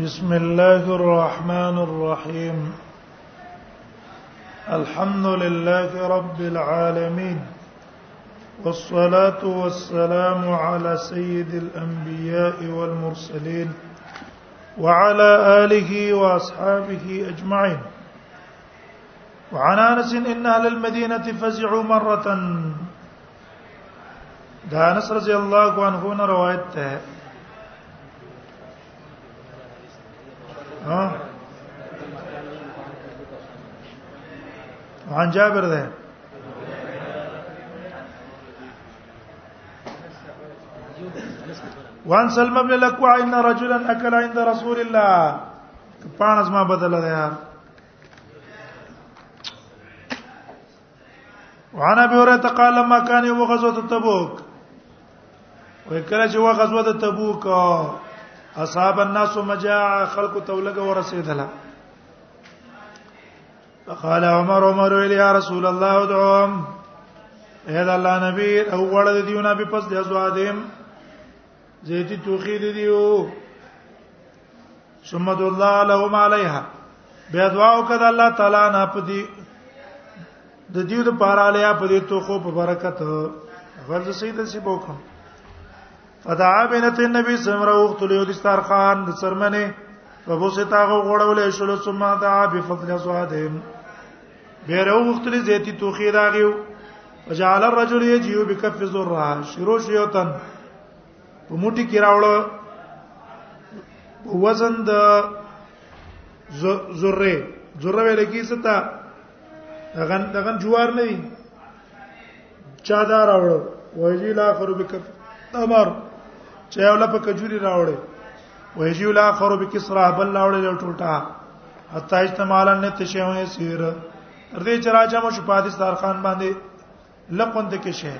بسم الله الرحمن الرحيم الحمد لله رب العالمين والصلاه والسلام على سيد الانبياء والمرسلين وعلى اله واصحابه اجمعين وعن انس ان اهل المدينه فزعوا مره ده انس رضي الله عنه روايته ها وعن جابر ده وان سلم بن الاكوع ان رجلا اكل عند رسول الله كبان ما بدل ده وعن ابي هريره قال لما كان يوم غزوه تبوك وکړه چې وا غزوه د تبوک اصحاب الناس مجاع خلق تولګه ورسېدله فقال عمر عمر ویل یا رسول الله ادعوهم اے الله نبی او وړ دیونه په پس د ازوادم زيتي توخي دي ديو ثم الله لهم عليها بیا دعا وکړه الله تعالی نه پدی د دې د پاره لیا پدی تو خو په برکت غرض سید سی بوکم فدعا بنت النبي سمره وخت له دستار خان د سرمنه په بوسه تاغه غړولې شول ثم دعا بفضل صادم به راو وختلې زيتي توخي راغيو وجعل الرجل يجيو بكف ذره شروع شيوتن په موټي کې راوړو وزن د ذره ذره ویل کیږي ته غن دغه جوار نه وي چا دا راوړو وهجی الاخر بک امر چا یو لپه کجوري راوړې وهجی الاخر بک سرا بل راوړې یو ټوټه حتا استعمالن نه تشوي سیر تر دې چې راځه مو شپادي ستار خان باندې لقوند کې شه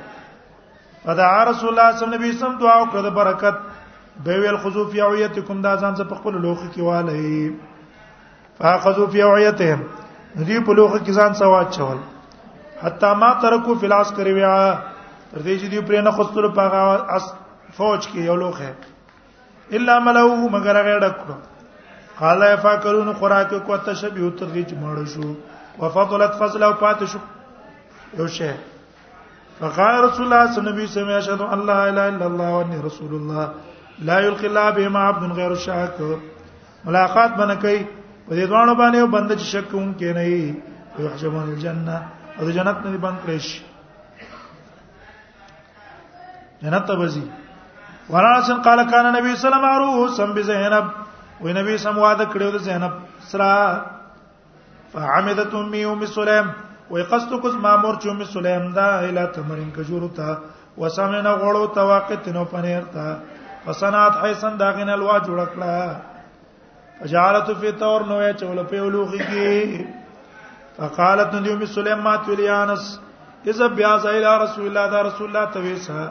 فدعا رسول الله صلی الله علیه وسلم دعا وکړه د برکت به ویل خذو فی عیتکم دا ځان څخه خپل لوخ کې واله فاخذوا في اوعيتهم ندی په لوخه کې ځان سوا چول حتا ما ترکو فلاس کری ویا تر دې چې دی پرې نه خستل پاغه اس فوج کې یو لوخه الا ملوه مگر هغه ډکړو قال فاکرون خوراک کو تشبیه تر دې چې مړ شو وفضلت فضل او پات شو یو شه فقال رسول الله صلی الله علیه وسلم اشهد ان لا اله الا الله واني رسول الله لا يلقي الله بهم عبد غير الشاك ملاقات باندې کوي په دې دوانو باندې یو بند چې شک کوم کې نه وي یحجبون الجنه او د جنت نه بند کړی شي جنت ته وځي وراسن قال کان نبی صلی الله علیه وسلم عروسا بزینب وی نبی سم وعده کړو د زینب سره فعمدت امي ام سليم وي قصد کوز مامور چې ام سليم دا اله تمرين کجورو ته وسمنه غړو ته واقت نو پنير ته فسنات حيسن داغن الوا جوړ کړه فجعلت في تور نو چول په لوخي کې فقالت ندي ام سليم ما تولي انس اذا بيا الى رسول الله دا رسول الله تويسه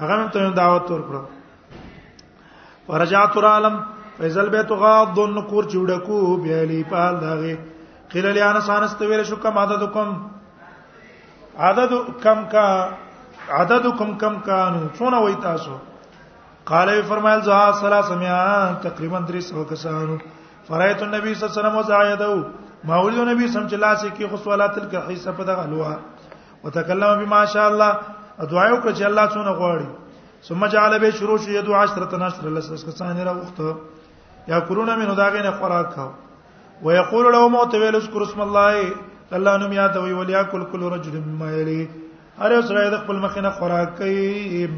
هغه هم ته دعوت ورکړو ورجعت العالم فیزل بیت غاب دون کور چوډکو بیا لی پال داغه قیل لی انا سانست ویل شو کم عددکم عدد کم کا عددکم کم کانو څونه وای تاسو قال وی فرمایل زه سلا سمیا تقریبا 300 کسانو فرایت النبی صلی الله علیه وسلم وزایدو مولد نبی سم چې لاس کې خو صلات الکحیسه په دغه لوه وتکلم بما شاء الله دعا وکړه چې الله څونه غواړي ثم جعل به شروع شو يدو عشرة نشر لس لس کسان را وخته یا کرونا منو داغه نه خوراک کاو ويقول له موت ویل اذكر اسم الله الله نوم یاد وی ولیا کل کل رجل مما یلی هر یو سره د خپل مخینه خوراک کوي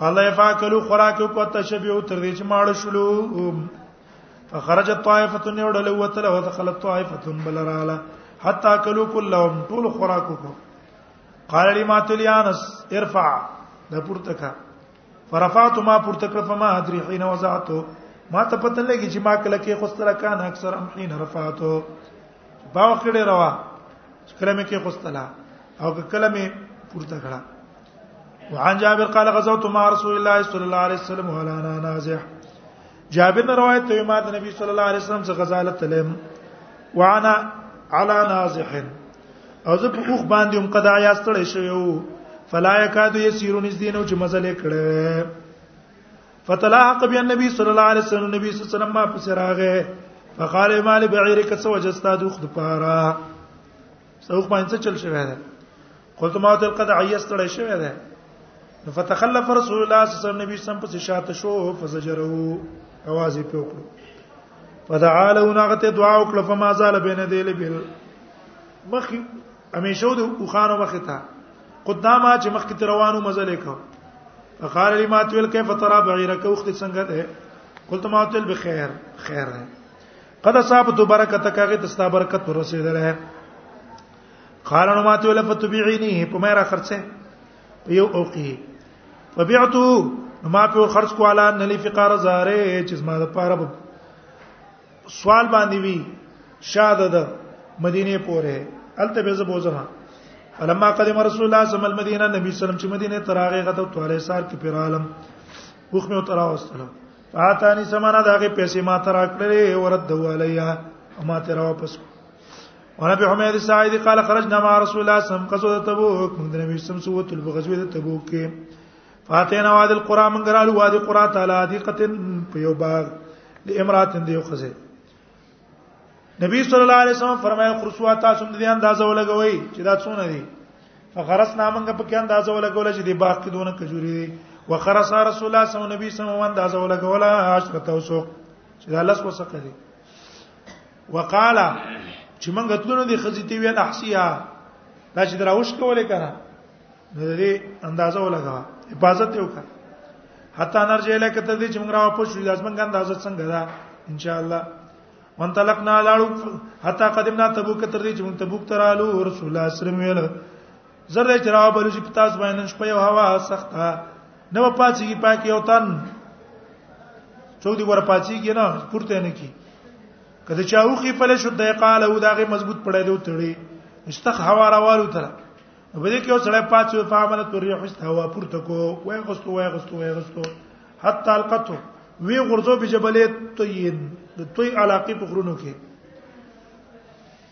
الله یفاکلو خوراک کو تشبیه تر دې چې ماړ شلو فخرجت طائفه یو ډله وتله او دخلت طائفه بل رااله حتا کلو کلهم طول خوراکو کو قال لي ما تليانس ارفع دا پورته کا فرفعت ما پورته کړ فما ادري حين وزعته ما ته پته لګی چې ما کله کې خوستره کان اکثر ام حين رفعته باو کړه روا کله مې کې خوستله او کله مې پورته کړه وعن جابر قال غزوت مع رسول الله صلى الله عليه وسلم ولا انا نازح جابر نے روایت ته ما د نبی صلی الله علیه وسلم څخه غزاله تلم وانا علی نازح او زه په خوخ باندې هم قدا یا ستړی شوم فلا یکاد یسیرون دینو چې مزل کړه فتلاحق بیا نبی صلی الله علیه وسلم نبی صلی الله علیه وسلم ما پس راغه فقال مال بعیرک سو جستا دوخ د پاره سوق باندې چل شوی دی قلت ما تل قد عيستړې شوې ده فتخلف رسول الله صلی الله علیه وسلم نبی سم پس شاته شو فزجره आवाज یې پیوکړو فدعاله نغته دعا وکړه فما زال بین دیل بل مخ همیشه د وخانو مخه تا قدامه چې مخ کې روانو مزل وکاو فقال لي ما تول كيف ترى بعيرك وخت څنګه ده قلت ما تول بخير خير ده قد صاحب تو برکت کاغه تستا برکت ورسېدل قال نو ماته ولا فتبيعيني په مې را خرڅه په یو اوقه فبيعته نو ما په خرڅ کو علا نلی فقار زاره چې زما د پاره سوال باندې وی شاده ده مدینه پوره الته به زبوزما فلما قدم رسول الله صلی الله علیه وسلم المدینه نبی صلی الله علیه وسلم چې مدینه تراغه غته توله سار کې پیر عالم وخ مې ترا واستله فاتانی سمانا داغه پیسې ما ترا کړې ورد دوالیا ما ترا واپس ونبي حميد السعيد قال خرجنا مع رسول الله صلى الله عليه وسلم غزوه تبوك من النبي صلى الله عليه وسلم په غزوه تبوک کې فاتینا وادي القرى من غرال وادي القرى تعالی دقتن په یو باغ لامراتن دیو خزه نبی صلی الله علیه وسلم فرمایي خرسوا تاسو د دې اندازه ولګوي چې دا څونه دي فخرس نامنګ په کې اندازه ولګول چې د باغ کې دونه کجوري دي وخرس رسول الله صلی الله علیه وسلم نبی صلی الله علیه وسلم اندازه ولګول عشرته وسو چې دا لس وسقه دي وقاله چې موږ تلونو دي خزي تی ویل احسیا دا چې دراوش کولې کنه نو دې اندازه ولګا حفاظت یو کړه حتا نرجه لکه ته دې چې موږ راو پښو ځاز موږ اندازه څنګه ده ان شاء الله وانطلقنا لاړو حتا قدمنا تبوک تر دې چې موږ تبوک ترالو رسول الله صلی الله علیه وسلم زره چې راو بلو چې پتاس باندې شپه یو هوا سخته نو پاتې کی پاک یو تن څو دی ور پاتې کی نه پورته نه کی کله چې او خې پله شو د قال او داغه مضبوط پړې له تړي استخ هوا راوالو تر په دې کې یو سړی پاتې په عمل تر ریح است هوا پورته کو وای غستو وای غستو وای غستو حتی القته وی غرزو به جبلې طین د طی علاقې په غرونو کې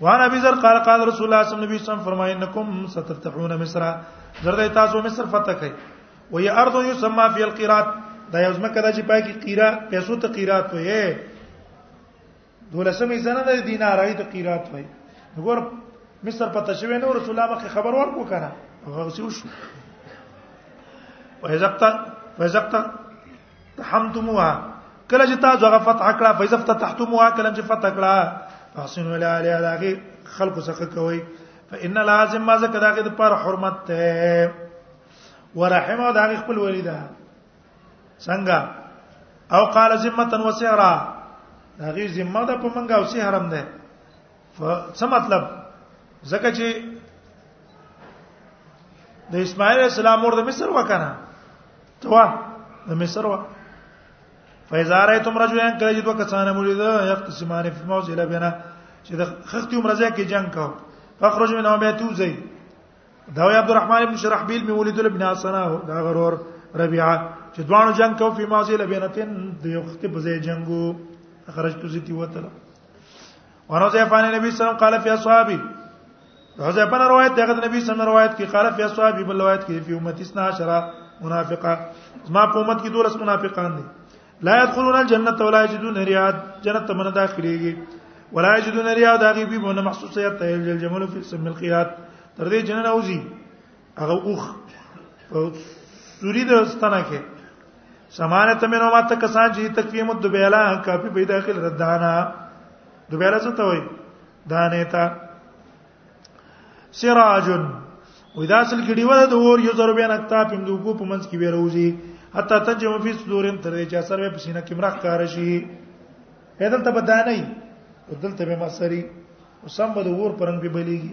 وان ابي ذر قال قال رسول الله صلى الله عليه وسلم فرمای انکم ستفتحون مصر زرد تاسو مصر فتح کړئ وهي ارض يسمى في القيرات دا یو ځمکه ده چې پای کې قیرا پیسو ته قیرات وې دولسمې سنه د دینار ای ته قیرات وې وګور مصر پته شوی نو رسول الله مخه خبر ورکو کنه هغه څه وشو وهزقت وهزقت تحمتموها کله چې تاسو هغه فتح کړه فایزه فتحتموها کله چې فتح کړه احسن ولا علی هغه خلق څخه کوي فإن لازم ما زکه داګه د پر حرمت ته ورحمه داګه خپل ولیدا څنګه او قال ذمه وسعرا داګه ذمه ده په منګه او سي حرم ده څه مطلب زکه چې د اسماعیل السلام ور د مصر وکنه توا د مصر وا فاذا رايتم رجلين کله چې دوه کسان مولید یقتسمان فی موضع لبنا چې د خختي عمر ځای کې جنگ کاو فخرج من بیت زید دا عبد الرحمن ابن شرحبیل می ولید ابن حسنه دا غرور ربيعه چې دوانو جنگ کو په ماضي لبنتين د یو خطه په ځای جنگو خرجت زيتي وته ورځه فان نبی صلی الله علیه وسلم قال فی اصحابی حذیفه نه روایت دغه نبی صلی الله علیه روایت کې قال فی اصحابی بل روایت کې فی امتی 12 منافقه ما په امت کې دولس منافقان دي لا يدخلون الجنه ولا يجدون رياض جنت ته من داخليږي ولا يجدون رياض هغه به بونه محسوسه ته الجمل فی سم القيات تر دې جنن اوزي هغه اوخ سوري د ستنه کې سمانه تمنو ماته کسان چې تکفی مد بیلا کافی په داخل ردانا دوبیلا څه ته وای دانه تا سراج ودا اصل کې دیوه د اور یو زر بیان اکتا پم د کو په منځ کې وروزی حتی تجم فی صدورم تر دې چې اثر په سینه کې مرخ کار شي هدل ته بدانه دلته به مسری وسم به د اور پرنګ به بلیږي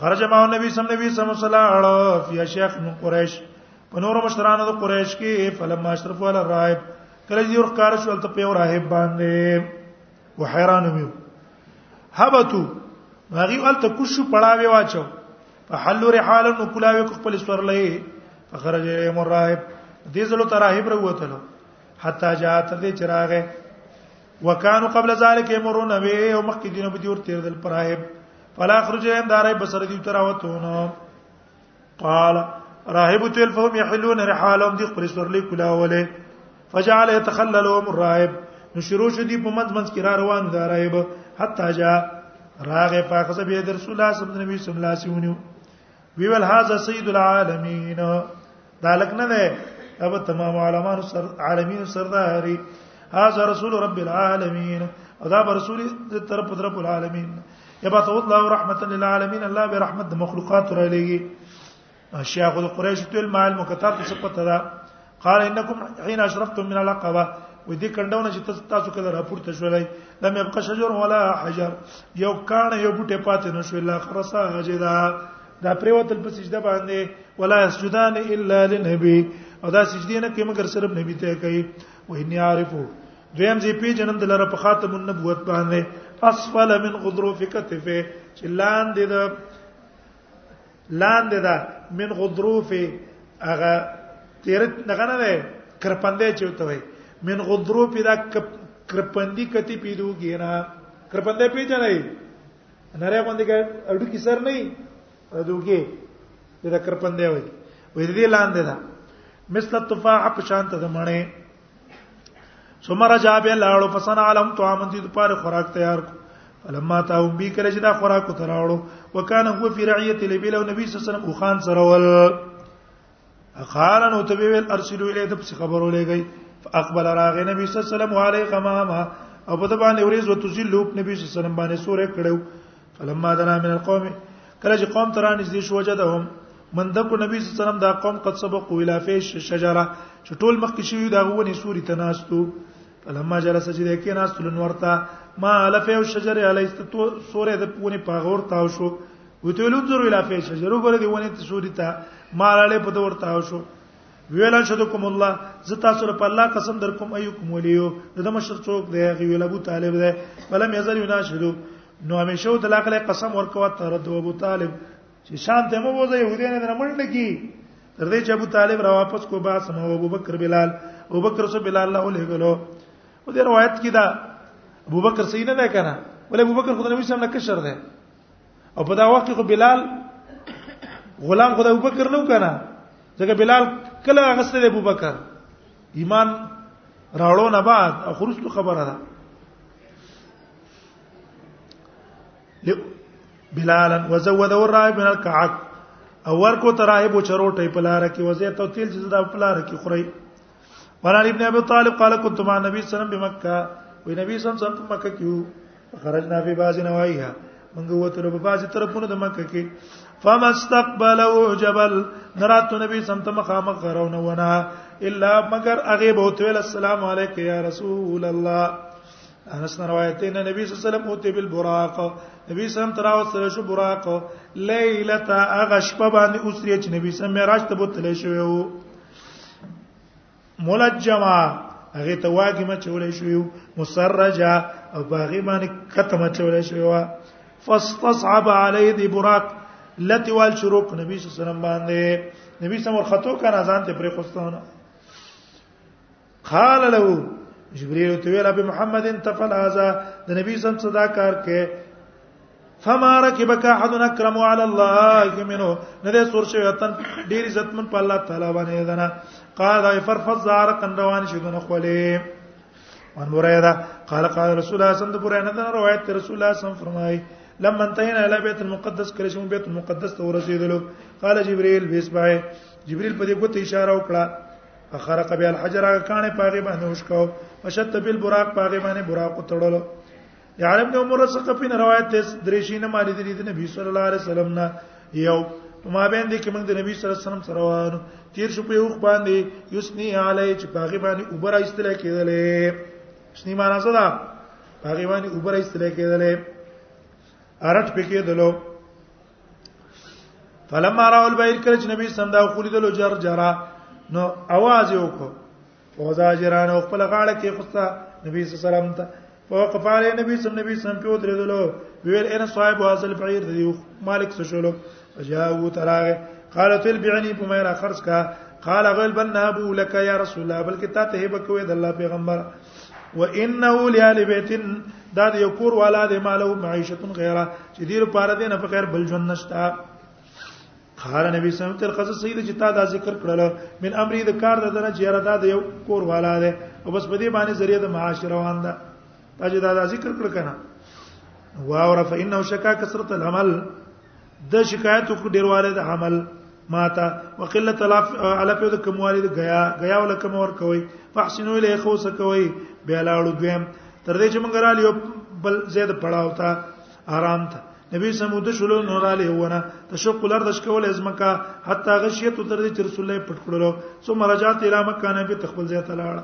خرج ما نبی صلی الله علیه وسلم صلاح فی شیخ من قریش په نور مشرانو د قریش کې فلما اشرف ولا راهب کله یو ښکار شو ته په راهب باندې و حیران ویو هبتو هغه ول ته کوش پړاوي واچو په حل رحال نو کلاوي خپل سورلې فخرج الیهم الراهب دې زلو ته راهب وروتلو حتا جاءت دې چراغه وکانو قبل ذلك يمرون به او مخکې دینه به دور تیر دل پراهب فلا خرج اندارې بسر دی تراوتونه قال راهب تل فهم يحلون رحالهم دي خپل سورلې کلاوله فجعل يتخللهم الراهب نو شروع شو دي په منځ منځ کې را روان دي راهب حتا جاء راغه پاکه سبي رسول الله صلی الله علیه وسلم نبی صلی الله علیه وسلم ویول هاذا سید العالمین دا لک نه ده اب تمام علماء سر عالمین سرداری هاذا رسول رب العالمین او دا رسول طرف طرف العالمین یبعث الله رحمتا للعالمین الله به رحمت د مخلوقات را لېږي شیخ د قریش تل مال مکتات څه پته ده قال انکم حين اشرفتم من العقبه و دې کندونه چې تاسو تاسو کله راپورته شولای لم يبقى شجر ولا حجر یو کان یو بوټه پاتې نشو الا خرسا هجدا دا پریوتل په سجده باندې ولا سجدان الا للنبي او دا سجدي نه کوي مګر صرف نبی ته کوي و ان يعرفو دویم زی پی جنم د لره په خاتم النبوت باندې اسفل من غضروف کتفه چې لاندې دا لاندې دا من غضروف هغه تیر دغه نه ده کرپندې چوته وي من غضروف دا کرپندی کتی پیدو کینا کرپندې پیژنې نره باندې اډو کې سر نه دوګه دا کرپندې وي وې دې لاندې دا مثل التفاح په شان ته مړې ثم رجع به لاړو پسن عالم تو امن دي پر خوراک تیار کو فلما تاو بي کله چې دا خوراک تراړو وکانه هو فی رعیت الابل او نبی صلی الله علیه وسلم او خان سره ول قال نو ته ویل ارسلوا الیه د پس خبرو لګی فاقبل راغ نبی صلی الله علیه وسلم علی قمامه او په د باندې ورځ وتزل لوپ نبی صلی الله علیه وسلم باندې سورې کړو فلما دنا من القوم کله چې قوم تران نږدې شو وجدهم من دکو نبی صلی الله علیه وسلم دا قوم قد سبق الى فیش شجره چې ټول مخکې شوی دا غونې سوري تناستو فلما جلس چې د کې ناستل نورتا ما الف او شجره علی استو سورې د پونه پاغور تاو شو وتلو زر الى فی شجرو ګره دی ونه تسوری ته مالاله په دور ته شو ویلا شدکم الله ز تاسو له الله قسم در کوم ايکم ولیو د مشر څوک دی غي ویل ابو طالب دی فلم یزل یناشدو نو همیشه د لاکله قسم ورکوه تر د ابو طالب چې شان ته مو وځي يهودي نه منډ کی تر دې چې ابو طالب را واپس کو با سم ابو بکر بلال ابو بکر سو بلال له لګلو او د روایت کې دا ابو بکر سینه ده کنه ولې ابو بکر خدای نبی صلی الله علیه وسلم نه کشر ده او په دا وخت کې بلال غلام خدای ابوبکر نو کنه ځکه بلال کله غسل دی ابوبکر ایمان راړو نه بعد او خروج له خبره ده بلالا وزود الراهب من الكعك او ورکو تراهب چروټي پلار کې وزه ته تیل چې دا پلار کې خوري وران ابن ابي طالب قال كنت مع النبي صلى الله عليه وسلم بمكه ونبي صلى الله عليه وسلم مکه کې خرجنا في بعض نواحيها موږ وته په بعض طرفونو د مکه کې فما استقبلوا جبل نرات نبی سمت مخامخ غرونه ونه الا مگر هغه بوت ویل السلام علیک یا رسول الله انس روایت ان نبی صلی الله علیه وسلم اوتی بالبراق نبی سم تراو سره شو براق لیلتا اغشپ باندې اوسری چې نبی سم معراج ته بوتل شوی وو ملجما هغه ته واګي ما چولې شو یو مسرجا او باغی باندې کتمه چولې شو وا فاستصعب علی دی براق لتی وال شروع نبی صلی الله علیه وسلم باندې نبی سم ورخطو کنه ځان ته پرې خوستونه قال له جبريل ته ویل ابي محمد تفعل هذا د نبی صلی الله علیه وسلم کار کې فما ركبك احد اكرم على الله منه نه دې سور شوی تن ډیر عزت من په الله تعالی باندې دنا قال اي فرفض زارقا روان شي دنه خولې ان مريدا قال قال رسول الله صلى الله عليه وسلم دنا روایت رسول الله صلى الله عليه وسلم فرمای لما انتهينا الى بيت المقدس کله چې بیت المقدس ته ورسېدلو قال جبريل بيسبای جبريل په دې کوته اشاره وکړه فخرق بیا الحجر هغه کانه پاغه باندې وشکاو وشت بل براق پاغه باندې براق تړلو یعلم د عمر ثقفی نه روایت ته دریشی نه مالې دي د نبی صلی الله علیه وسلم نه یو ما بین دې کې موږ د نبی صلی الله علیه وسلم سره وانه تیر شو په یو باندې یسنی علی چې پاغه باندې اوبر ایستل کېدلې شنی معنا څه ده پاغه باندې اوبر ایستل کېدلې ارټ پکې دلو فلما راو البعير کله چې نبی سم دا خولي دلو جر جرا نو आवाज یې وکړ او دا جران او خپل غاړه کې خصه نبی صلی الله علیه وسلم ته فوقف علی نبی صلی نبی سم په درې دلو ویل انا صاحب حاصل بعير دی مالک څه شولو جاءو تراغه قالت البعني بما را خرج کا قال غل بنابو لك يا رسول الله بلکې تا ته هبه کوي د الله پیغمبر و انه لال بیت دا د یو کور والا د مال او معیشت غیره چې دیر پاره دې نه په خیر بل ژوند نشتا قال نبی صلی الله علیه وسلم تر قصه سید چې تا دا ذکر کړل من امر د کار د درنه چې را دا د یو کور والا ده او بس په دې باندې ذریعہ د معاش روان ده تا چې دا, دا ذکر کړ کنه واور فانه شکا کثرت العمل د شکایت کو ډیرواله د حمل ماتا وقله تلاف علی په د کموالی د غیا غیا ول کم ور کوي فحسنو الی خوس کوي بیا لاړو دویم تر دې چې مونږ را لیو بل زید پړاو تا آرام ته نبی سمود شلو نور علی ونه تشق الارض شکول ازمکا حتا غشیت تر دې چې رسول الله پټ کړلو ثم رجعت الی مکه نبی تخبل زیت لاړه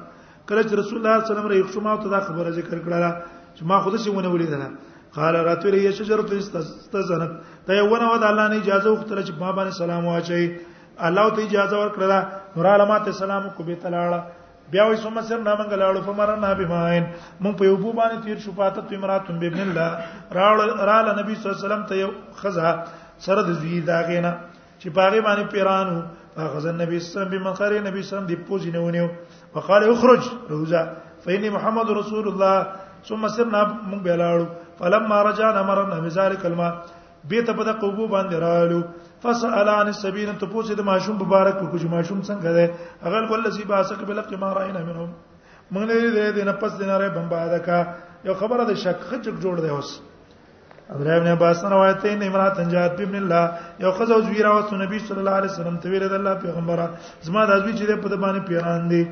کله چې رسول الله صلی الله علیه وسلم رئیس شما ته دا خبره ذکر کړه چې ما خود شي ونه ولیدله قال راتل هي شجره استزنت ته یو نه ود الله نه اجازه وختره چې ما باندې سلام واچي الله ته اجازه ورکړه نور علامات سلام کو به تلاړه بیا وې سم سر نامنګ لاړو فمرنا بماین مون په یوبو باندې تیر شو پاته تو امراتم بابن الله راړه نبی صلی الله علیه وسلم ته یو خزه سره د زوی داغینا چې باغې باندې پیرانو فاخذ النبي صلی الله علیه وسلم بمخر نبی صلی الله علیه وسلم دی پوزي نه ونیو وقال اخرج روزا فإني محمد رسول الله ثم سرنا من بلاړو فلما رجعنا مرنا بذلك الماء بیت په دغه وبو باندې رالو فسأل عن السبيل ته پوښتې د ماشوم مبارک کو چې ماشوم څنګه ده هغه ول لسی باسق بلق ما راينا منهم موږ نه دې دې نه پس دیناره بمبا ده کا یو خبره ده شک خچک جوړ دی اوس عبدالله ابن عباس روایت دی ان امرات جات ابن الله یو خزو زوی راوست نبی صلی الله علیه وسلم ته ویل د الله پیغمبره زما د ازوی چې په دبانې پیران دی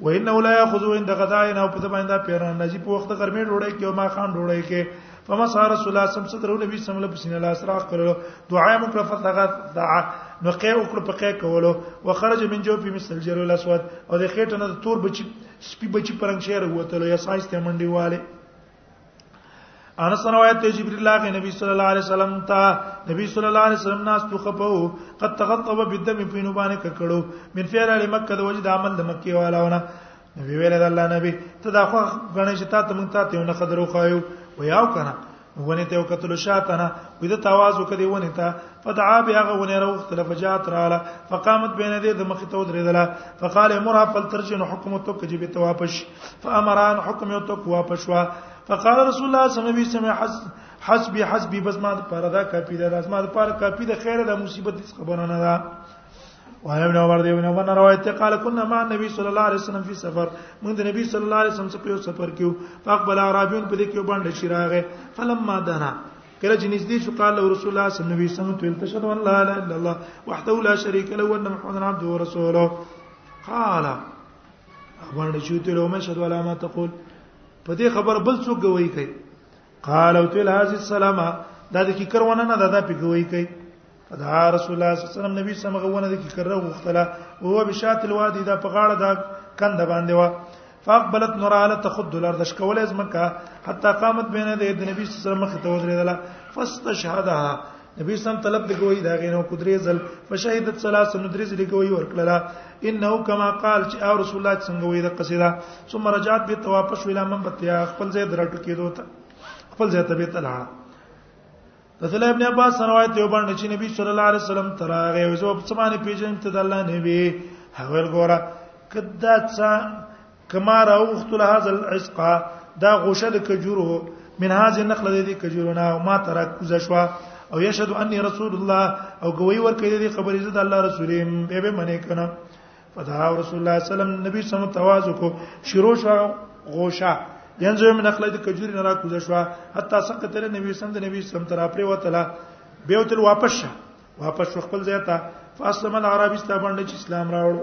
و ان ولا یاخذو عند غداین او په دبانې دا پیران نجی په وخت ګرمه ډوړې کې او ما خان ډوړې کې فما صار رسول الله صلی الله علیه وسلم نبی صلی الله علیه وسلم لا سراخ کړو دعا مو کړ فتغه دعا نو کې او کړ پکې کولو وخرج من جو په مثل جرو الاسود او د خېټه نه تور بچی سپي بچی پرنګ شهر وته یا سایس ته منډي والے انس روایت ته جبرئیل لاغه نبی صلی الله علیه وسلم ته نبی صلی الله علیه وسلم ناس تو خپو قد تغطب بالدم په نو باندې ککړو من فعل علی مکه د وجد عمل د مکه والاونه نبی ویل د الله نبی ته دا خو غنې چې تا ته مونږ ته ته نه خدرو خایو ویاو کنه ونه ته وکتل شاتنه وې د تواز وکړي ونه ته فدعا بیا غونه رو اختلاف جات رااله فقامت بین دې د مخ ته ودرېدله فقال مرا فلترجن حکومت ته کې به ته واپس فامران حکم یو تو کو پښوا فقال رسول الله صلی الله علیه وسلم حسبی حسبی بس ما پر دا کافی ده ما پر کافی ده خیر ده مصیبت هیڅ خبره نه ده وعن ابن عمر دی ابن عمر روایت قال كنا مع النبي صلى الله عليه وسلم في سفر موږ د نبی صلی الله علیه وسلم سره په سفر کې فقبل عربيون په دې کې باندې شراغه فلما دنا کله چې نږدې شو قال رسول الله صلی الله علیه وسلم تل تشهد ان لا اله الا الله وحده لا شريك له وان محمد عبده ورسوله قال اخبرني چې ته لو مشهد ولا ما تقول په دې خبر بل څوک گوي کوي قال او تل هذه السلامه دا د کی کرونه نه دا د پیګوي کوي دا رسول الله صلی الله علیه وسلم نبی سم غوونه د کی کره غختله او بشات الوادی دا په غاړه دا کند باندې وا فاقبلت نوراله تخد الارض شکول از مکه حتا قامت بین د نبی صلی الله علیه وسلم مخ ته ودرېدله فاستشهدها نبی سم طلب دی کوي دا غینو قدرې زل فشهدت ثلاث ندرز دی کوي ورکړه انه کما قال چې او رسول الله څنګه وې د قصیدا ثم رجعت به تواپس ویلا من بتیا خپل ځای درټ کېدو ته خپل ځای ته به تلاړه رسول ابن عباس روایت یو باندې چې نبی صلی الله علیه وسلم تراغه او زو په سمانه پیژن ته د الله نبی هغه ګوره کدا څا کما راوخت له هذا العسق دا غوشه د کجورو من هذه النخله دې کجورو نه ما ترک کوزه شو او یشهد انی رسول الله او گوی ور کوي دې خبرې زه د الله رسولم به به منې کنه فدعا رسول الله صلی الله علیه وسلم نبی سم تواضع کو شروع شو غوشه ینځو من نخله د کجوري نه را کوزه شو حتی سقط له نبی سم د نبی سم تر اپری وتله به وتل واپس شه واپس خپل ځای ته فاسلم العربی ستابند چې اسلام راوړو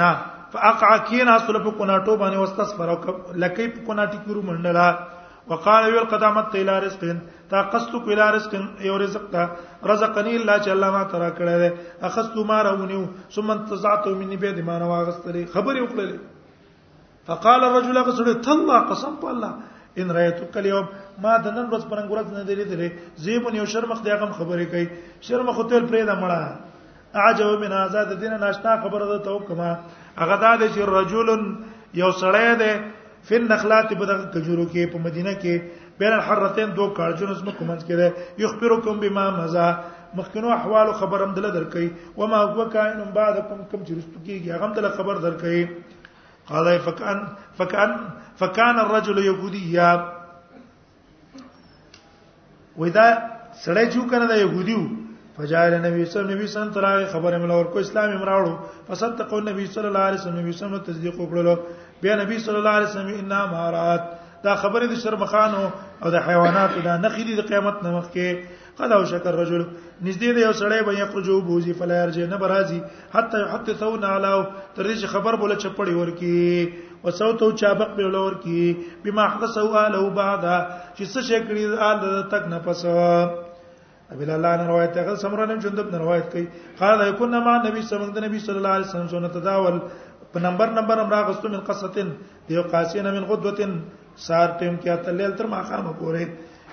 نه فاقع کینا سلف کو ناټو باندې واستسفر لکې په کو ناټی کورو منډلا وقال ويل قدامت الى رزق تا قصت الى رزق یو رزق تا رزقني الله چې الله ما ترا کړه ده اخذت ما رونیو ثم انتزعت مني به دمانه واغستلې خبرې وکړلې فقال الرجل قصد تلا قسم په الله ان رايتك اليوم ما د نن ورځ پرنګ ورځ نه دی لیدلې زیبون یو شرمخ دی هغه خبرې کوي شرمخ تل پرې نه مړه عجب من آزاد دین ناشنا خبره ده تو کما هغه دا دی چې رجل یو سړی دی فن نخلات په دغه کجورو کې په مدینه کې بین الحرتين دو کارجن اسمه کومنس کې ده یخبرکم بما مزا مخکنو احوال خبرم دل درکې وما هو کائن بعدکم کم چې رستو کېږي هغه دل خبر درکې قال فكان فكان فكان الرجل يهوديا ودا سړی چې کنه د يهوديو فجاء النبي صلى الله عليه وسلم ترای خبره مل اور کو اسلام امراړو فصدق النبي صلى الله عليه وسلم نبی صلی الله علیه وسلم تصدیق وکړلو بیا نبی صلی الله علیه وسلم ان مارات دا خبره د شرمخانو او د حیواناتو دا نخې دي د قیامت نمخ کې قال او شکر رجل نږدې دی یو سړی به یخرجو بوزي فلا يرجع نه برازي حتى يحدثو نعلو تر دې چې خبر بوله چپړی ورکی وسوتو چابق به ولور کی بما حدثو اهله بعد چې څه شي کړی ال تک نه پس ابي الله نه روایت هغه سمرانه جندب نه روایت کوي قال يكون مع النبي صلى الله عليه وسلم نبی صلی الله علیه وسلم سره تداول په نمبر نمبر امرا غستو من قصتن دیو قاسین من غدوتن سار ټیم کې اتل تر ما خامه پوره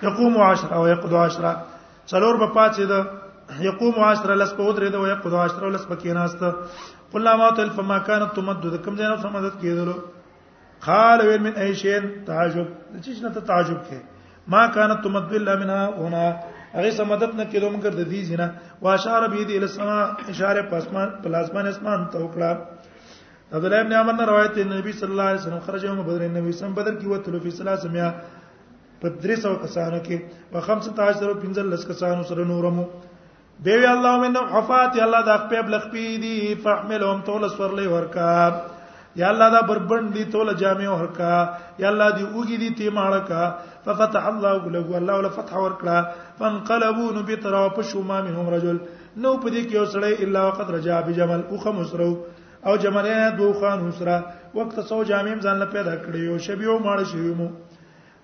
يقوم 10 او يقعد 10 څلور په پاتې ده يقوم 10 لس په ودرې ده او يقعد 10 لس په کېناست قلنا ما تل فما كانت تمد ده کوم ځای نه سمدت کېدلو قال ويل من اي شيء تعجب چې څه ته تعجب کې ما كانت تمد الا منها هنا هغه سمدت نه کېدو مګر د دې زینا واشار به دې له سما اشاره پاسمان پلاسمان اسمان ته وکړه عبد الله ابن عمر روایت دی نبی صلی الله علیه وسلم خرج یوم بدر نبی سم بدر کی وتلو فی 300 په 300 کسانو کې په 15 15 کسانو سره نورمو دی وی الله من حفات الله د خپل لخپې دي فحملهم طول سورلې ورکا یا الله دا بربند دي طول جامع ورکا یا الله دی اوګي دي تی مالکا ففتح الله له الله ولا فتح ورکړه فانقلبوا بترا فشما منهم رجل نو په دې کې اوسړې الا وقت رجا بجمل او خمسرو او جملې دوه خان حسرا وخت سو جامع ځان له پیدا کړیو شبیو ماړ شیو مو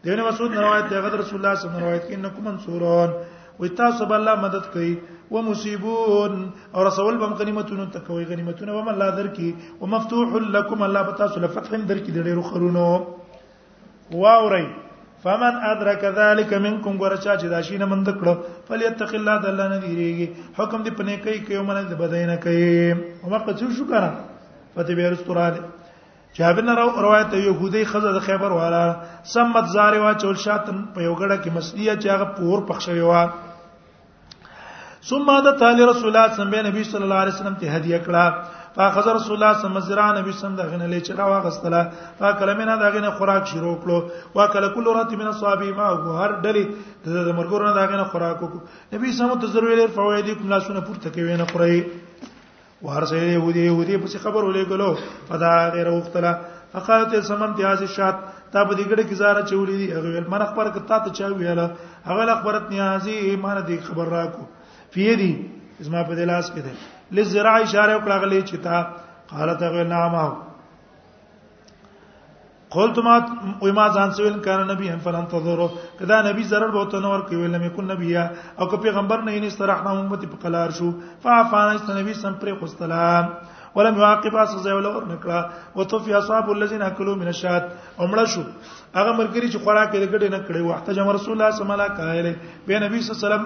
دین مسعود روایت دی غد رسول الله صلی الله علیه وسلم روایت کې انکم منصورون وي تاسو به الله مدد کوي و مصيبون او رسول بم غنیمتونو ته کوي غنیمتونه وم الله درکي او مفتوح لكم الله پتا سو لفتح درکي د ډیرو خرونو واوري فمن ادرك ذلك منكم ورچا چې دا شي نه مند کړو فليتق الله د الله نه دیریږي حکم دې پنه کوي کوي منه دې بدای نه کوي او ما قصو شو کنه فتبه رستوراله جابر نه روایت يهودي خزه د خیبر والا سمت زاره وا چول شاتن په یو غړه کې مسلیه چې هغه پور پخښوي وا ثم د تعالی رسول الله صلی الله علیه وسلم الله علیه وسلم ته هدیه کړه فاخذ رسول الله صلی الله علیه وسلم نبی صلی الله علیه وسلم دا واغستله فاکل من دا غنه خوراک شروع کړو واکل کل رات من اصحابی ما هر ډلې د مرګورو دا غنه خوراک وکړو نبی صلی الله علیه وسلم ته ضروري فوائد کوم لاسونه پورته کوي نه خوري ورسې يهودي يهودي په خبر ولېګلو فدا غیر وختلا فقالت سمم تیاز شات تا په دې ګړه کې زاره چولې دي هغه ویل من خبر کتا ته چا ویل هغه خبرت نیازي ایمان دې خبر راکو فیری اسما په دلاس کې ده لزرع اشاره وکړه غلې چې تا قالت غیر نامه قلت ما وما ځان سویل کان نبی هم فلان تضرو کدا نبی zarar به ته نور کوي لم يكن نبی او که پیغمبر نه نه سرحنا امت په قلار شو فعفانا است نبی سم پر خستلام ولم يعاقب سزا ولا ور نکړه وتوفي اصحاب الذين اكلوا من الشات عمره شو هغه مرګري چې خوراک یې ګډه نه کړي وخت جمع رسول الله صلی الله علیه وسلم به نبی صلی الله علیه وسلم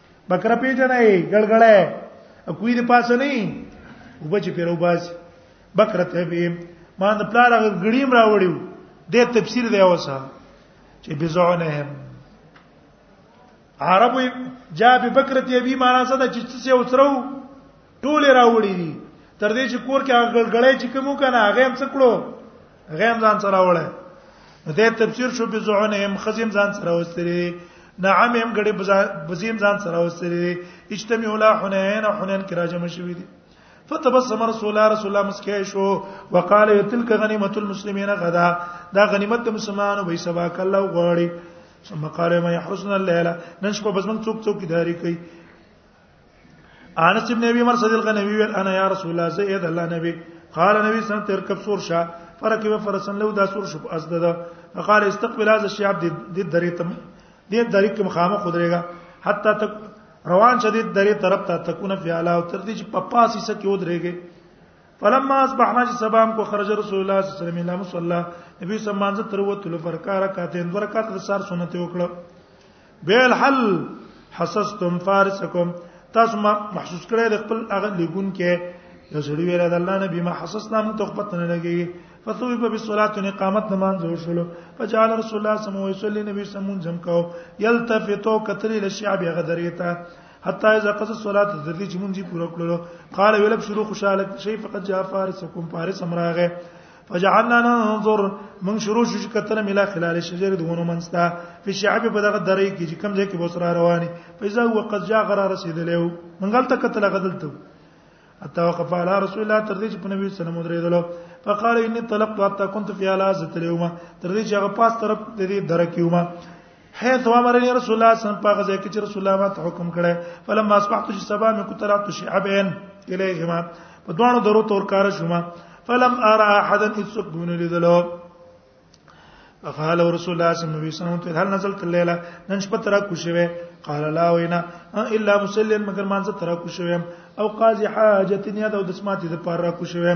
بکره پیژنې ګړګړې کوی د پاسه نه وبچ پیرو باز بکره ته به ما د پلار غړیم راوړیو د تفسیر دی اوسه چې بزعنهم عربو جاء ببکرت یبی معنا څه ده چې څه وترو ټول راوړي دي تر دې چې کور کې غړګړې چې کوم کنه هغه هم څکړو هغه هم ځان سره وړه دې تفسیر شو به زعون هم خزم ځان سره وستري نعم هم غړي بزیم ځان سره وستري اجتماع لا حنین حنین کې راجم شوی دي فتبسم رسول الله رسول الله مسکه شو وقال تلك غنیمه المسلمین غدا دا غنیمت د مسلمانانو به سبا کله غواړي ثم قال ما يحرسنا الليله نن شپه بس موږ څوک څوک داری کوي انس ابن ابي مرسد الغنوي ویل انا يا رسول الله زيد الله نبي قال نبی سم تر کب سور شاه فرکب فرسن له دا سور شپ اسدد فقال استقبل هذا الشعب د درې تم د درې کوم خامه خدريګا حتا تک روان شدید درې طرف ته تكون في اعلى او تر دې چې په پاسې سکه ودرېږي فلما اصبحنا چې سبام کو خرج رسول الله صلی الله علیه وسلم الا مصلا نبی سمانځ تر وته لفرکا رکعتین ورکعت د سار سنت وکړه بیل حل حسستم فارسکم تاسو ما محسوس کړی د خپل هغه لګون کې د سړي ویره د الله نبی ما حسسنا مون ته خپل نه لګي فثوی په صلات نه قامت نماز جوړ شلو فجعل رسول الله صلی الله علیه وسلم نبی سمون جم کو یلتفتو کتری لشعب غدریتا حتی اذا قص الصلاه ذری چې مونږی پوره کړلو قال ویلب شروع خوشاله شي فقط جاء فارسکم فارس امراغه فجعلنا ننظر من شروع شو چې کتل ملا خلال شجر دونه منستا په شعب په دغه درې کې چې کم ځای کې بوسره رواني فإذا هو قد جاء غرا رسیدلو منګل ته کتل غدلته حتى وقف على رسول الله تر دې چې په نبی صلی الله علیه وسلم درېدلو فقال اني طلقت حتى كنت في الاز اليوم تر دې چې هغه پاس طرف دې درک یوم حيث امرني رسول الله صلی الله علیه وسلم په غزه کې چې رسول الله ماته حکم کړی فلم اصبحت چې سبا مې کوتلات شعبين الیهما په دوانو درو تور کار شوما فلم ارى احدا يسك من لذلو فقال رسول الله صلى الله عليه وسلم هل نزلت الليله نن شپه ترا کوشوي قال لا وینا الا مسلم مگر مانزه ترا کوشوي او قاضي حاجت نه دا د سماتي د پاره کوشوي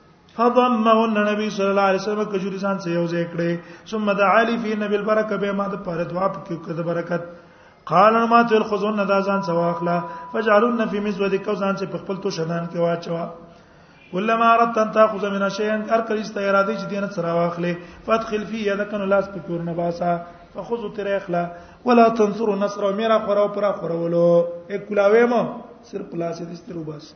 فضمه النبي صلى الله عليه وسلم کجوري ځان سره یو ځای کړې ثم دعا لي في نبي البركه به ما د پاره دعا پکې کړه برکت قال ما تل خذون دا ځان سره واخلا فجعلن في مزود کو ځان سره خپل تو شدان کې واچوا ولما اردت ان تاخذ من شيء ار کړي است اراده چې دینه سره واخلې فادخل في يدك لاس په کور نه باسا فخذ تر اخلا ولا تنصر نصر میرا خورو پر خورولو اکلاوې مو صرف پلاسې دسترو باسه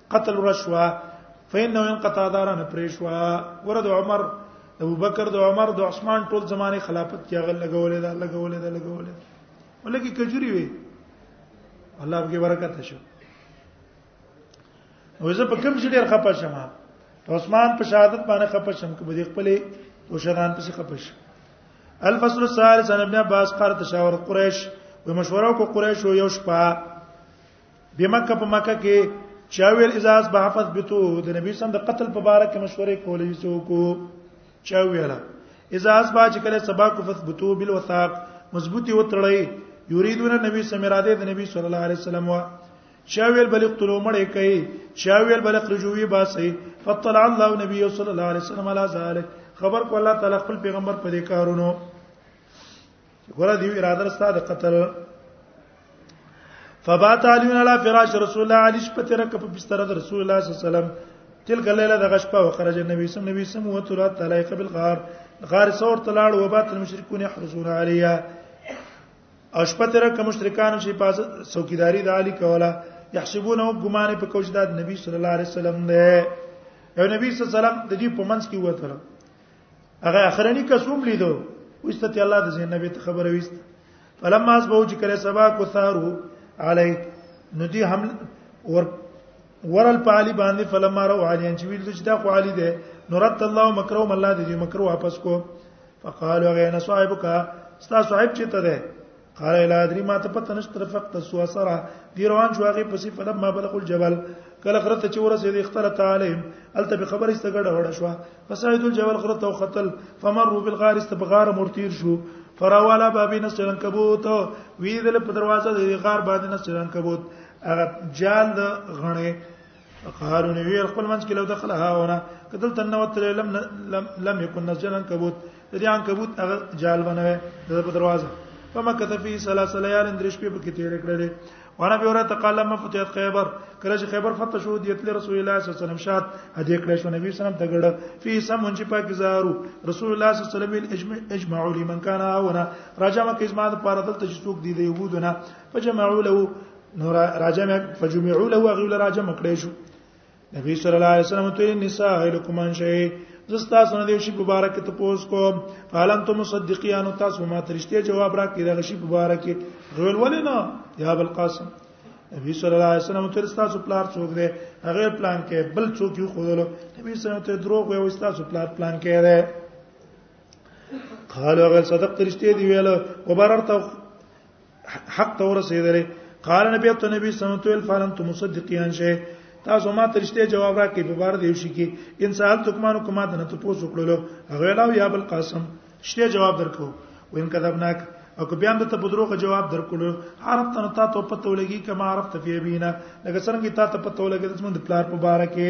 قتل رشوا فین نو ان قطا دارن پریشوا ورد عمر ابو بکر د عمر د عثمان ټول زمانه خلافت کې غل لګولې دا لګولې دا لګولې ولکه کجوري وي الله به برکت شي او زه په کوم شي ډیر خپه شم عثمان په شهادت باندې خپه شم کې بده خپلې او شهادت په خپه شم الفصل الثالث عن ابن عباس قال تشاور قريش ومشوره کو قريش یو شپه بمکه په مکه کې چاویل ازاز به حفظ بتو د نبی سم د قتل په باره کې مشورې کولې څوک چاویلا ازاز با چې کله سبا کو فث بتو بل وثاق مضبوطی وتړی یریدون نبی سم اراده د نبی صلی الله علیه وسلم وا چاویل بلغ تلو مړې کوي چاویل بلغ رجوی باسي فطلع الله نبی صلی الله علیه وسلم علی ذلک خبر کو الله تعالی خپل پیغمبر په دې کارونو ګوره دی اراده رستا د قتل فبات علی علی فراش رسول الله علی شپه تر کپ بستر رسول الله صلی الله علیه وسلم تلک الليله د غشپه وخرج النبي صلی الله علیه وسلم وتر تعالی قبل غار غار څور تلاړ و بات المشركون يحرسون عليها او شپه تر کوم مشرکان چې پاس څوکیداری د علی کوله يحسبونه ګمان په کوچ د نبی صلی الله علیه وسلم ده یو نبی صلی الله علیه وسلم د دې په منځ کې وته هغه اخرنی کسوم لیدو وسته الله د زین نبی ته خبره وست فلما اسبو چې کړه سبا کو ثارو علی ندی هم ور ورل په علی باندې فلما رو علی ان چې ویل چې دا خو علی ده نورت الله مکروم الله دې مکرو واپس کو فقالوا غینا صاحبک ستا صاحب چې ته ده قال الى ادري ما ته پته نشته فقط سو سره دی روان شو هغه پسې فلما بلغ الجبل کله غره ته چې ورسېد اختلط عليهم الته به خبر است ګډه وړه شو فساید الجبل غره ته خطل فمروا بالغار است بغار مرتیر شو فراوالا بابي نسل عنکبوت ویدل په دروازه د غار باندې نسل عنکبوت هغه جال د غنې قهارون ویل خپل منځ کې لو دخل هاونه کدل تنو تل لم لم لم يكن نسجن عنكبوت د دې عنکبوت هغه جال بنوي د دروازه فما كتفي ثلاث ليال درش په کې تیر کړل وانا به ورته قال لما فتحت خيبر کله چې خيبر فتح شو د رسول الله صلی الله علیه وسلم شاد هدي کړه شو نبی صلی الله علیه وسلم تګړه فی سمون چې پاک زارو رسول الله صلی الله علیه وسلم اجمع لمن كان هنا راجمه کې زما د پاره دلته چې څوک دی د يهودونه فجمعوا له نو راجم فجمعوا له غول راجم کړی شو نبی صلی الله علیه وسلم ته نساء لکم ان شی زستا سن دی شی مبارک ته پوس کو فالم تم مصدقیان تاسو ما ترشته جواب را کړی دا شی مبارک غول ولنا یا ابو القاسم نبی صلی الله علیه وسلم تر تاسو پلار څوک دی هغه پلان کې بل څوک یو خودلو نبی صلی الله علیه وسلم ته دروغ وي او تاسو پلار پلان کې دی قال هغه صدق ترشته دی ویل وبررت حق ته ورسېدل قال نبی ته نبی سنت ول فلم تو مصدقیان شه تاسو ما ترشته جواب راکې په بار دیو شي کې ان سال تکمانو کما دنه ته پوسو کړلو هغه لاو یا بل قاسم شته جواب درکو وین کذبناک او که بیا ته په دروغه جواب درکول عرب ته تا ته پته ولګي کما عرب ته فی بینا لکه څنګه تا ته پته ولګي چې موږ د پلار په بار کې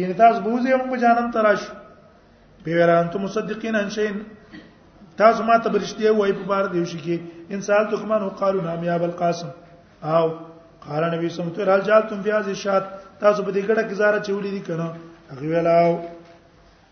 یعنی تاسو بوزي هم په جانم تراش په ویران ته مصدقین ان شین تاسو ما ته برشتي وای په بار دیو شي کې ان سال تو کمن قالو نام یا ابو القاسم او قال نبی صلی الله علیه وسلم هل جالتم فی هذه الشات تاسو په دې ګډه کې زاره چولې دي کنه هغه ویلاو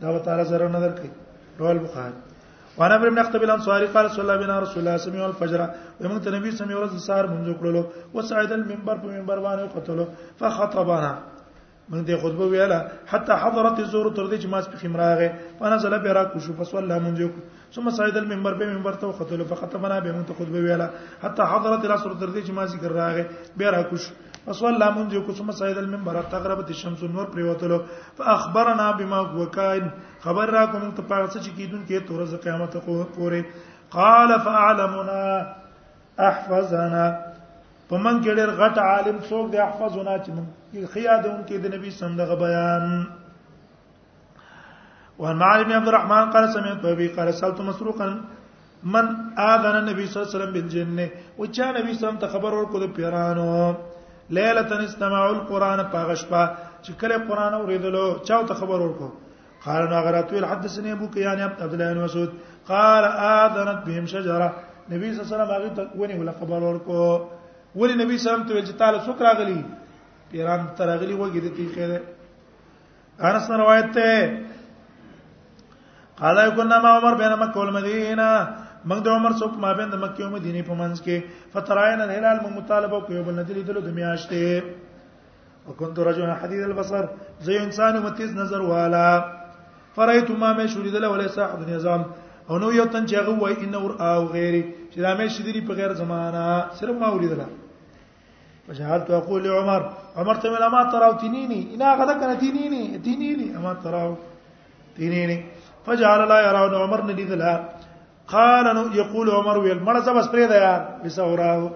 دا الله تعالی زره نه درکې رواه البخاری وانا ابن نقتب الانصاري قال صلى الله عليه رسول الله سمي الفجر ومن النبي سمي ورځ سار منځ کړلو وسعد المنبر په منبر باندې قتلو فخطبنا من دې خطبه ویله حتى حضرت الظهر تر دې چې ما سپخیم راغې فانا زل برا کو شو فصلى منځ ثم صعد المنبر به منبر ته وختل فخطبنا به مون ته خطبه ویلا حتى حضرت رسول تر دې چې ما ذکر راغې به را کوش فصلى لا مونږ کو ثم صعد المنبر تغربت الشمس نور پریوتلو فاخبرنا بما هو كائن خبر را کوم ته پاره چې کیدون کې تور ز قیامت پورې قال فاعلمنا احفظنا په من کې ډېر غټ عالم څوک دی احفظنا چې من خیا د ان کې د نبی سم دغه بیان وعن معاذ بن عبد الرحمن قال سمعت ابي قال سالت مسروقا من اذن النبي صلى الله عليه وسلم بالجن وچا نبی صلی الله علیه وسلم ته خبر ورکړ د پیرانو ليله استماع القران پاغشپا چې کله قران اوریدلو چاو ته خبر ورکړ قال انا غرات ویل حدثني ابو كيان عبد الله بن مسعود قال اذنت بهم شجره نبی صلی الله علیه وسلم هغه ته ونی ولا خبر ورکو ولی نبی صلی الله علیه وسلم ته ویل چې تعالی سوک راغلی پیران ترغلی وګی دې خیره انس روایت ته قال كنا مع عمر بين مكه والمدينه موږ د عمر څوک ما بین د مکه او مدینه په منځ کې فتراین الهلال مو مطالبه کوي بل ندلی دلو د میاشتې وكنت رجل حديد البصر زي انسان متیز نظر والا فرایت ما مې شو لیدل ولې صاحب نظام او نو یو تن چې هغه وای ان اور او غیري چې دا مې شدلی په غیر زمانہ صرف ما ولیدل فجعلت اقول عمر عمر ته ملا ما تراو تنيني انا غدا کنه تنيني تنيني ما تراو تنيني فجعل لا يرون عمر ندي دلا قال نو يقول عمر ويل مړه سبس پرې ده یار بسوراو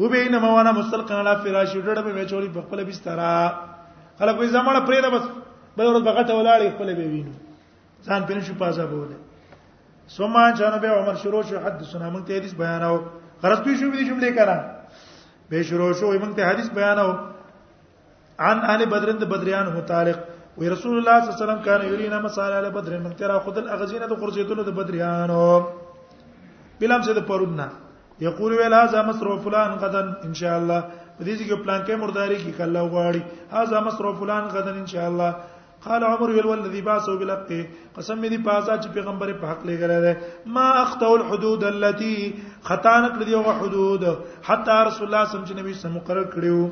وبین ما وانا مستلقن علی فراش ډډه به چوری په خپل بستر خلک وې زمړه پرې ده بس بل ورځ بغټه ولاړې خپل به وینو ځان پین شو پازا بوله ثم جنب عمر شروع شو حدثنا من ته حدیث بیاناو غرض به شو دې جملې کړه به شروع شو من ته حدیث بیاناو عن اهل بدر د بدریان متعلق وی رسول الله صلی الله علیه وسلم کان یرینا مصالح اهل بدر من ترى خذ الاغزین د قرزیتونو د بدریانو بلام سه د پرودنا یقول ویل هذا مصر فلان غدا ان شاء الله په دې کې پلان کې مرداري کې کله غواړي هاذا مصر فلان غدا ان شاء الله قال عمر ویل والذي باسو بالحق قسم دې پازا چې پیغمبر په حق لګره ده ما اخطو الحدود التي خطان کړ دی او حدود حتا رسول الله صلی الله علیه وسلم سم مقرر کړیو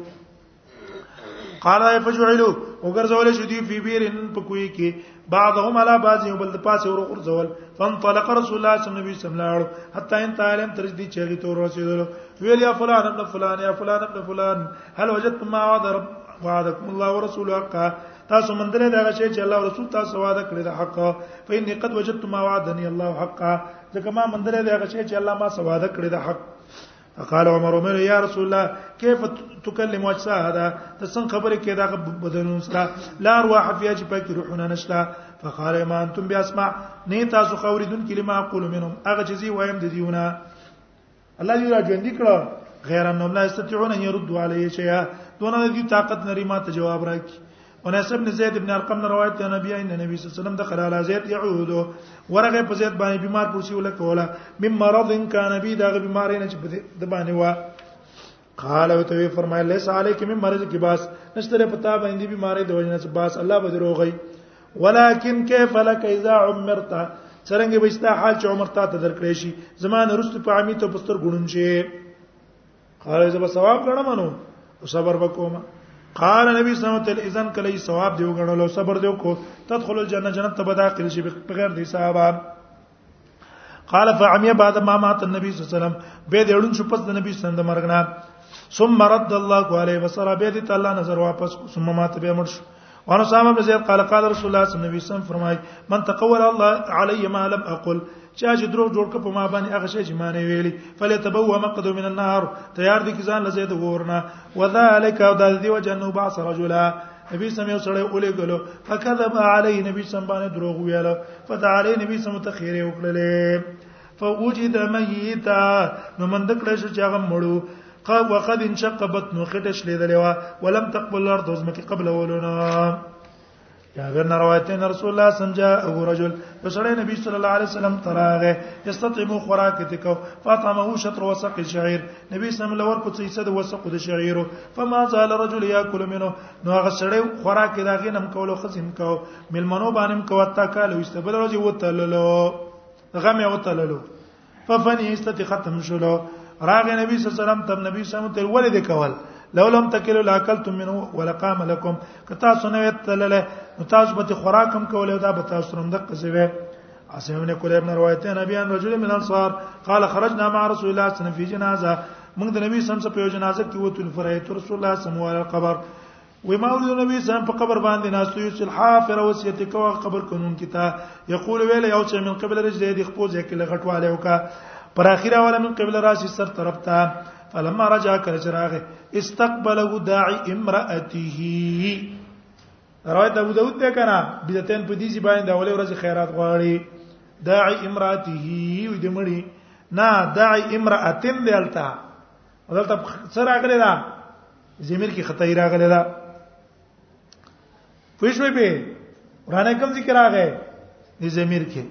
قال فجعلوا وغرزول شدی فی بیرن په کوی کې بعضهم على بعض یو بل پاسه ور ورزول فانطلق رسول الله صلی الله علیه وسلم حتى انتهى لم ترجدي چغی تور رسول ویل یا فلان ابن فلان یا فلان ابن فلان هل وجدتم ما وعد رب وعدكم الله ورسوله حقا تاسو مندل دا غشي چې الله رسول تاسو وعده کړی دا حق فإني قد وجدت ما وعدني الله حقا ځکه ما مندل دا غشي چې الله ما سواده کړی دا حق فقال عمر عمر يا رسول الله كيف تكلم اجسا هذا تسن خبره کې دا بدنون سره لا ارواح فيها چې پکې روحونه نشته فقال ما انتم باسمع نه تاسو خوریدون کلمه اقول منهم هغه چې زی وایم د دیونه الله دې راځي کړه غیر انهم لا یستطيعون ان يردوا عليه شيئا دونه دې طاقت نری ما ته جواب راکړي انس ابن زید ابن ارقم نے روایت ہے نبی ان نبی صلی اللہ علیہ وسلم دخل على زید يعود ورغه په زید باندې بیمار پرسی ولا کولا مم مرض کان نبی دا بیمار نه چې د باندې وا قال او ته فرمایل لیس علیک من مرض کی باس نشتره پتا باندې بیماری د وجنه باس الله به دروغی ولکن کیف لک اذا عمرت څنګه به استا حال چې عمر ته درکړې شي زمانه رست په عامي ته پستر ګړون شي قال زه به ثواب غنم نو صبر وکوم قال نبی صلی الله علیه وسلم اذن کلی ثواب دیو غنلو صبر دیو کو تدخل الجنه جنت ته به داخل شي بغیر د حساب قال فعمي بعد ما مات النبي صلى الله عليه وسلم به د اړون شو پس د نبی صلی الله علیه وسلم د مرګ نه ثم رد الله عليه وسلم به د تعالی نظر واپس ثم مات به مړ شو وانا سامه بن زید قال قال رسول الله صلی الله علیه وسلم فرمای من تقول الله علی ما لم اقل چا چې درو جوړ کړ په ما باندې هغه شی چې ما نه ویلي فلتبوا مقدو من النار تیار دي کی ځان لزید ورنه وذالک او د دې وجه نو باس رجلا نبی سم یو سره اولې غلو فکذب علی نبی سم باندې دروغ ویل فدعا علی نبی سم ته خیر وکړلې فوجد میتا نو من دکړه شو چې هغه مړو قال وقد انشق بطن خټش لیدلې وا ولم تقبل الارض زمکه قبل ولنا یا غیر روایتین رسول الله سمجا او رجل فسړی نبی صلی الله علیه وسلم تراغه استطعمو خوراک تکو فاطمه شطر وسق شعير نبی صلی الله علیه وسلم څه د وسق د شعیر فما زال رجل یاکل منه نو هغه سړی خوراک دا غینم کول او خزم کو ملمنو باندې کو تا کال واستبل ورځ وتللو غم یې وتللو ففنی استت ختم شلو راغ نبی صلی الله علیه وسلم تم نبی صلی الله علیه وسلم ولید کول لو لم تکلوا لاکلتم منه ولقام لكم کتا سنویت تلله نو تاسو به خوراکم کول دا به تاسو رم د قزوی عاصم ابن کلیب نه روایت ده نبی ان رجل من انصار قال خرجنا مع رسول الله صلی الله علیه وسلم فی جنازه موږ د نبی سم په جنازه کې وته فرایت رسول الله صلی الله علیه قبر و ما ولید نبی سم په قبر باندې ناستو یو چې حافر وصیت کوه قبر کنون کیتا یقول ویل یو چې من قبل رجل دی خپل ځکه لغټواله وکا پر اخیره ولا من قبل راسي سر طرف ته فلما رجع کر چراغه استقبله داعي امراته روایت ابو داود ته کنا بدعتین په دې ځبان د اولې ورځ خیرات غواړي داعی امراته وي د مړي نه داعی امراتن دلتا دلته سره راغلی دا زمير کې خطا راغلی دا پښوی به ورانه کوم ذکر راغی د زمير کې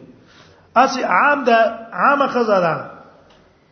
اسی عام دا عام خزا دا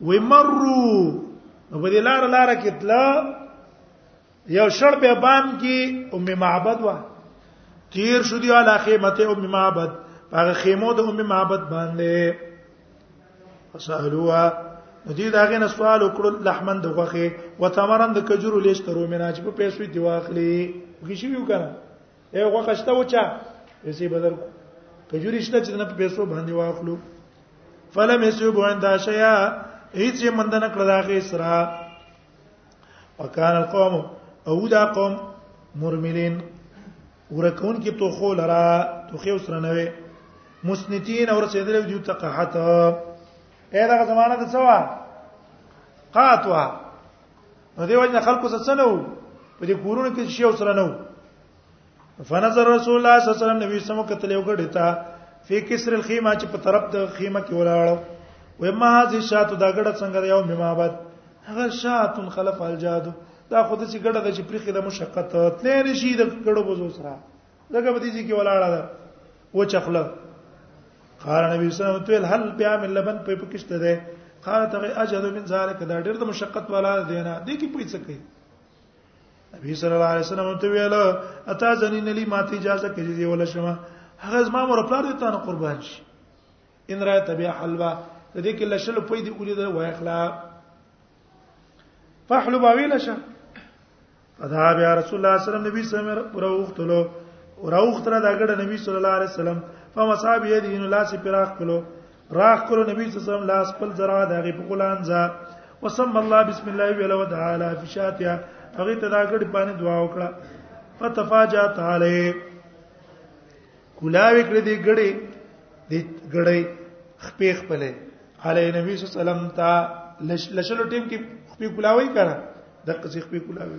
ومرو په دې لار لار کې تلا یو شړ به بام کې ام معبد وا تیر شو دی علا خیمه ام معبد هغه خیمو د ام معبد باندې فسالوا ندی دا غنه سوال وکړو لحمن د غوخه وتمرن د کجورو لیش ترو مینا چې په پیسو دی واخلي وګی شي ویو کنه یو غوخه شته وچا پیسې بدل کجوري شته چې نه په پیسو باندې واخلو فلم يسوب عند شيا هیڅ مند نه کړل هغه اسرا وکال القوم او دا قوم مرملین ورکون کې تو خو لرا تو خو سره نه وي مسنتین اور سیدل دیو تقحت اې دا زمانہ د څوا قاتوا نو دی وجه خلکو څه نه وو په دې کورونو کې شی سره نه وو فنظر رسول الله صلی الله علیه وسلم نبی سم کتل یو غړی تا فی کسر الخیمه چې په طرف د خیمه کې ولاړو و ما هذه شات دا غړه څنګه یو ممابد هغه شات خلف الجاد دا خود چې غړه د چې پرخې د مشقت تلې نشي د غړو بوزو سره دغه بدی چې کې ولاړه ده و چخله قال نبی صلی الله علیه وسلم هل بیا من لبن په پکشته ده قال ته اجد من ذلك دا ډېر د مشقت والا دینه دې کې پیڅ کوي نبی صلی الله علیه وسلم ته ویل اتا زنی نلی ماته اجازه کړي دی ولا شمه هغه زما مور پلار دې ته قربان شي ان را تبع حلوا د دې کې لشل په دې اولې دا وای اخلا فحلو باوی لشه فدا بیا رسول الله صلی الله علیه وسلم نبی صلی الله علیه وسلم وروختلو وروختره دا ګړه نبی صلی الله علیه وسلم فمصاب یده ان لاس پراخ کلو راخ کړو نبی صلی الله علیه وسلم لاس خپل زرا دغه په قلانځه وسم الله بسم الله ویل او تعالی فی شاتیا هغه ته دا غړي باندې دعا وکړه فتفاجا تعالی کولاوی کړې دې غړي دې غړي خپې خپلې علی نبی صلی الله علیه وسلم ته لشلو ټیم کې خپې کولاوی کړه د قصې خپې کولاوی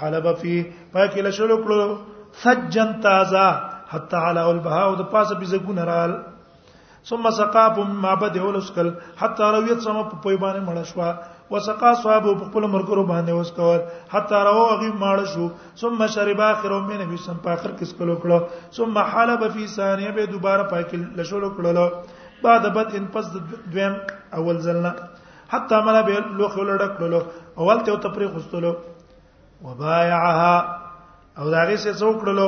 حلب فی پاکه لشلو کړو فجن تازه حتا علا البهاء د پاسه بي زګون رال ثم سقاهم ما بده ولسکل حتا رویت سم په پوی باندې مړ شو وسقا صاحب په خپل مرګرو باندې وسکول حتا رو غي ماړ شو ثم شرب اخر من نبی سم په اخر کې سکلو کړو ثم حلب فی ثانیه به دوباره پاکل لشلو کړو بعد بد ان پس دویم اول ځلنا حتی مله به لوخ ولډکلو اول ته ته پرې خوستلو وبايعها او دا غي څه څوکړلو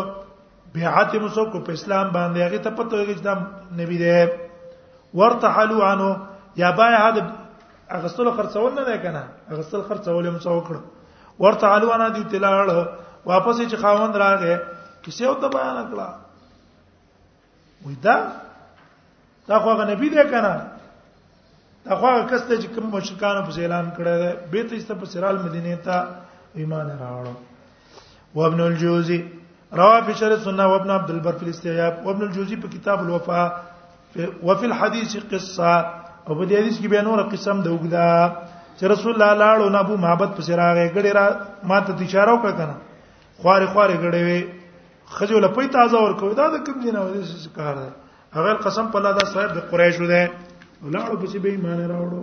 بیعت مسو کو په اسلام باندې هغه ته پته ویږي چې دا نبی دی ورتحلوا عنه یا بای هدا اغسل خرڅول نه کنه اغسل خرڅول هم څو کړ ورتحلوا عنه دی تلاړ واپس چې خاوند راغې کیسه او ته بیان کړه وې دا دا خو هغه نبی دی کنه دا خو هغه کس ته چې کوم مشرکان په اعلان کړی دی به ته است په سرال مدینه ته ایمان راوړو وابن الجوزی رواه في شرح السنه وابن عبد البر في الاستياب وابن الجوزي في كتاب الوفاء وفي الحديث قصه او په دې حدیث کې به نور قسم د وګدا چې رسول الله لاړو نه ابو محبت پسې راغې ګړې را ماته اشاره وکړه کنه خوارې خوارې ګړې وې خځو له پي تازه ور کوي دا د کوم دینه ولې څه کار دی هغه قسم په الله دا صاحب د قریشو دی ولاړو په چې به ایمان راوړو